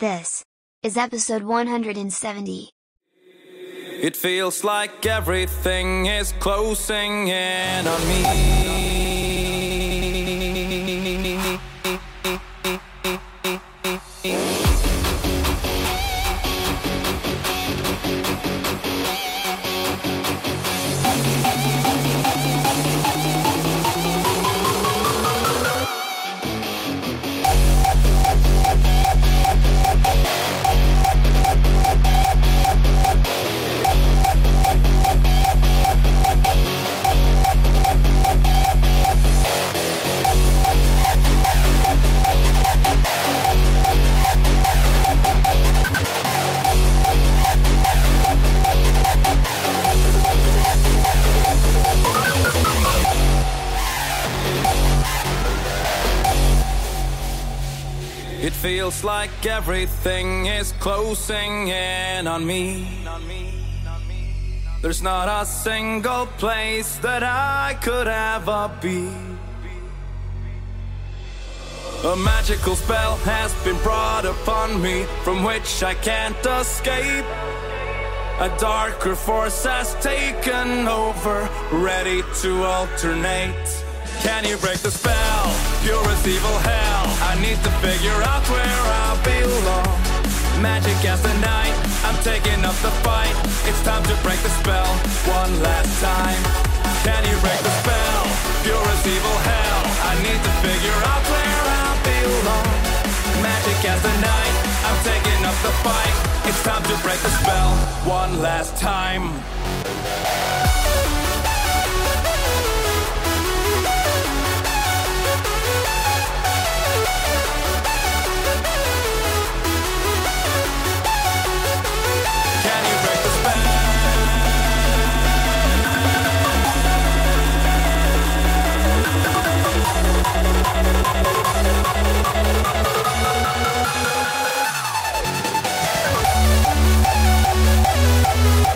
This is episode 170. It feels like everything is closing in on me. Like everything is closing in on me. There's not a single place that I could ever be. A magical spell has been brought upon me from which I can't escape. A darker force has taken over, ready to alternate. Can you break the spell? Pure as evil hell. I need to figure out where I belong. Magic as the night, I'm taking up the fight. It's time to break the spell one last time. Can you break the spell? Pure as evil hell. I need to figure out where I belong. Magic as the night, I'm taking up the fight. It's time to break the spell one last time.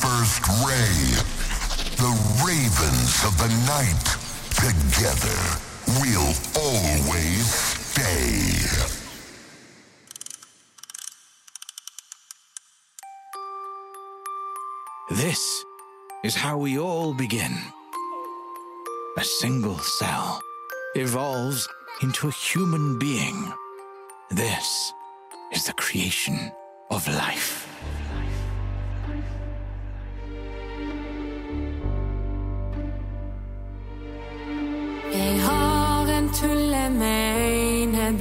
first ray. The ravens of the night. Together, we'll always stay. This is how we all begin. A single cell evolves into a human being. This is the creation of life.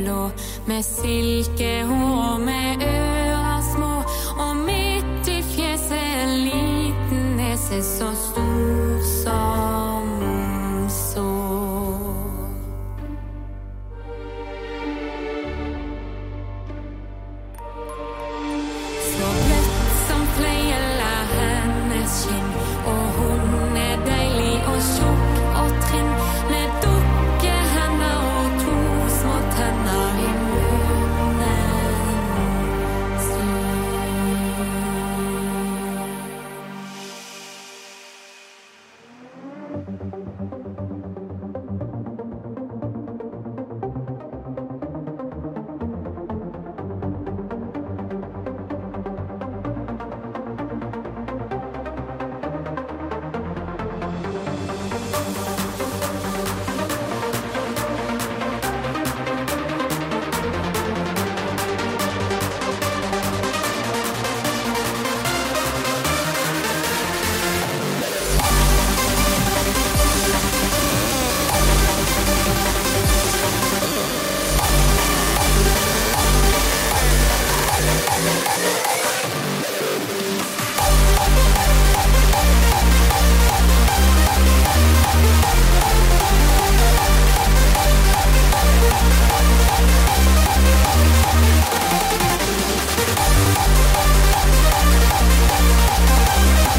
blå, med silkehår, med øyne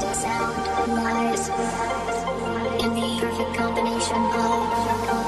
days, weeks,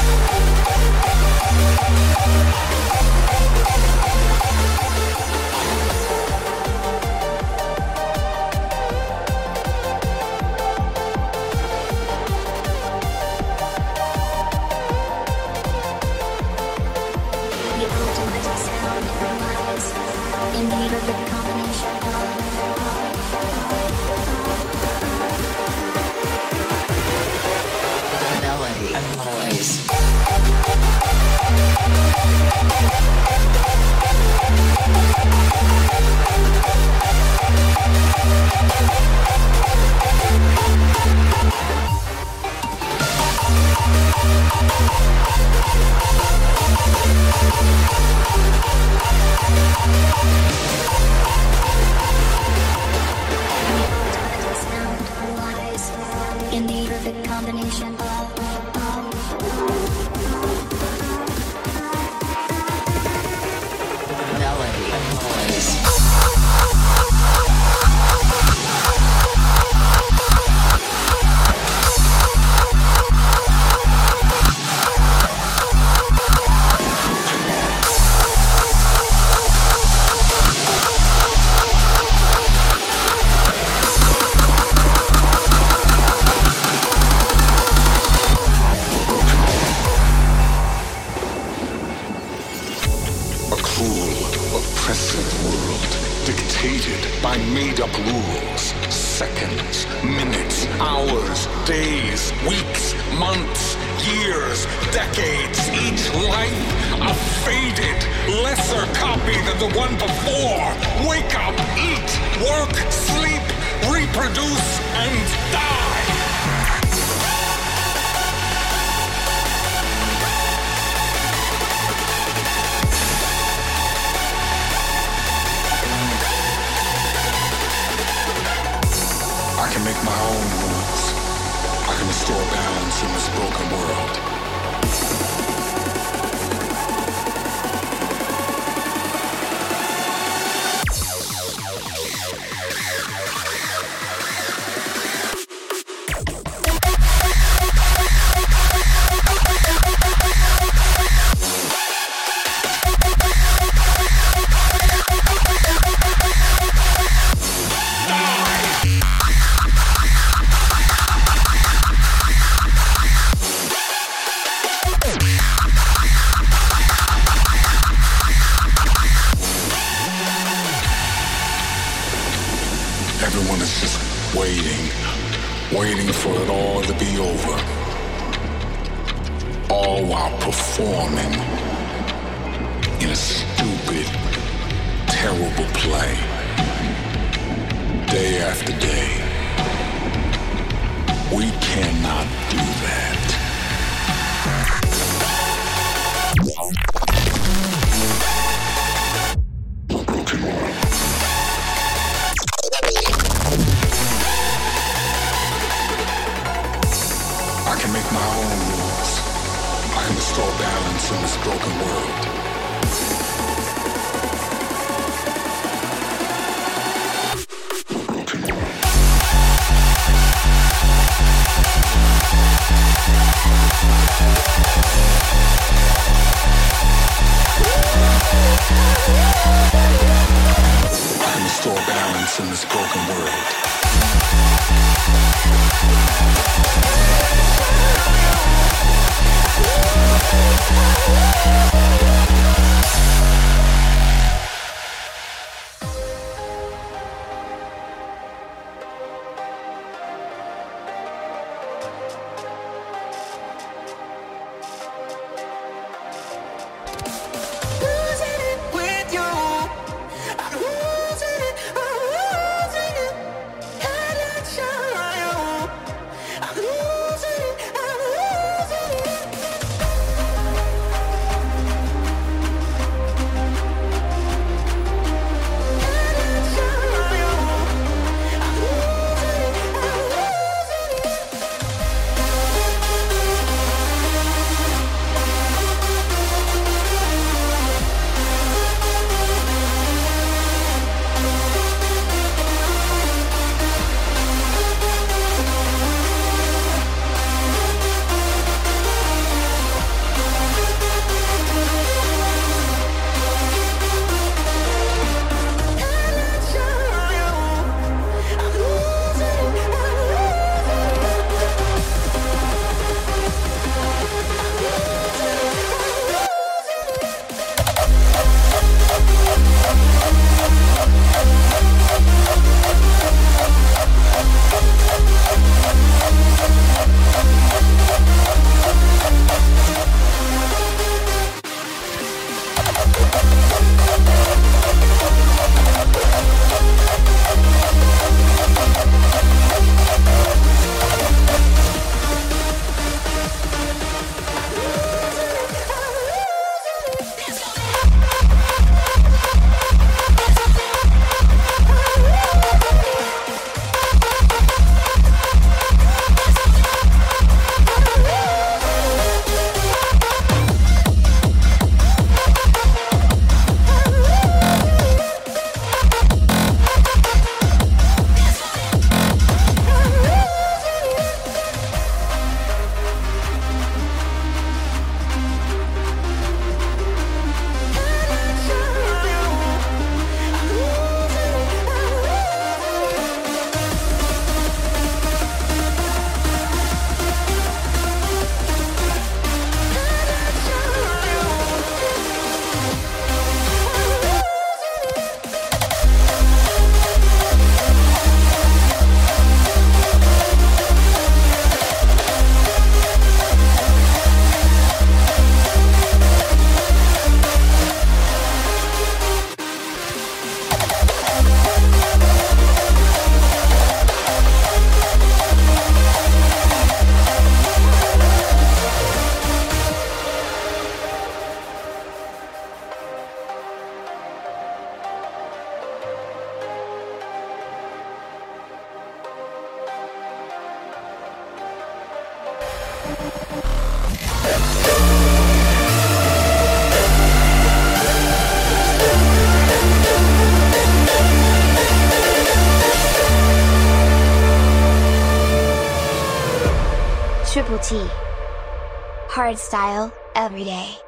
life can make my own rules. I can restore balance in this broken world. Hardstyle, every day.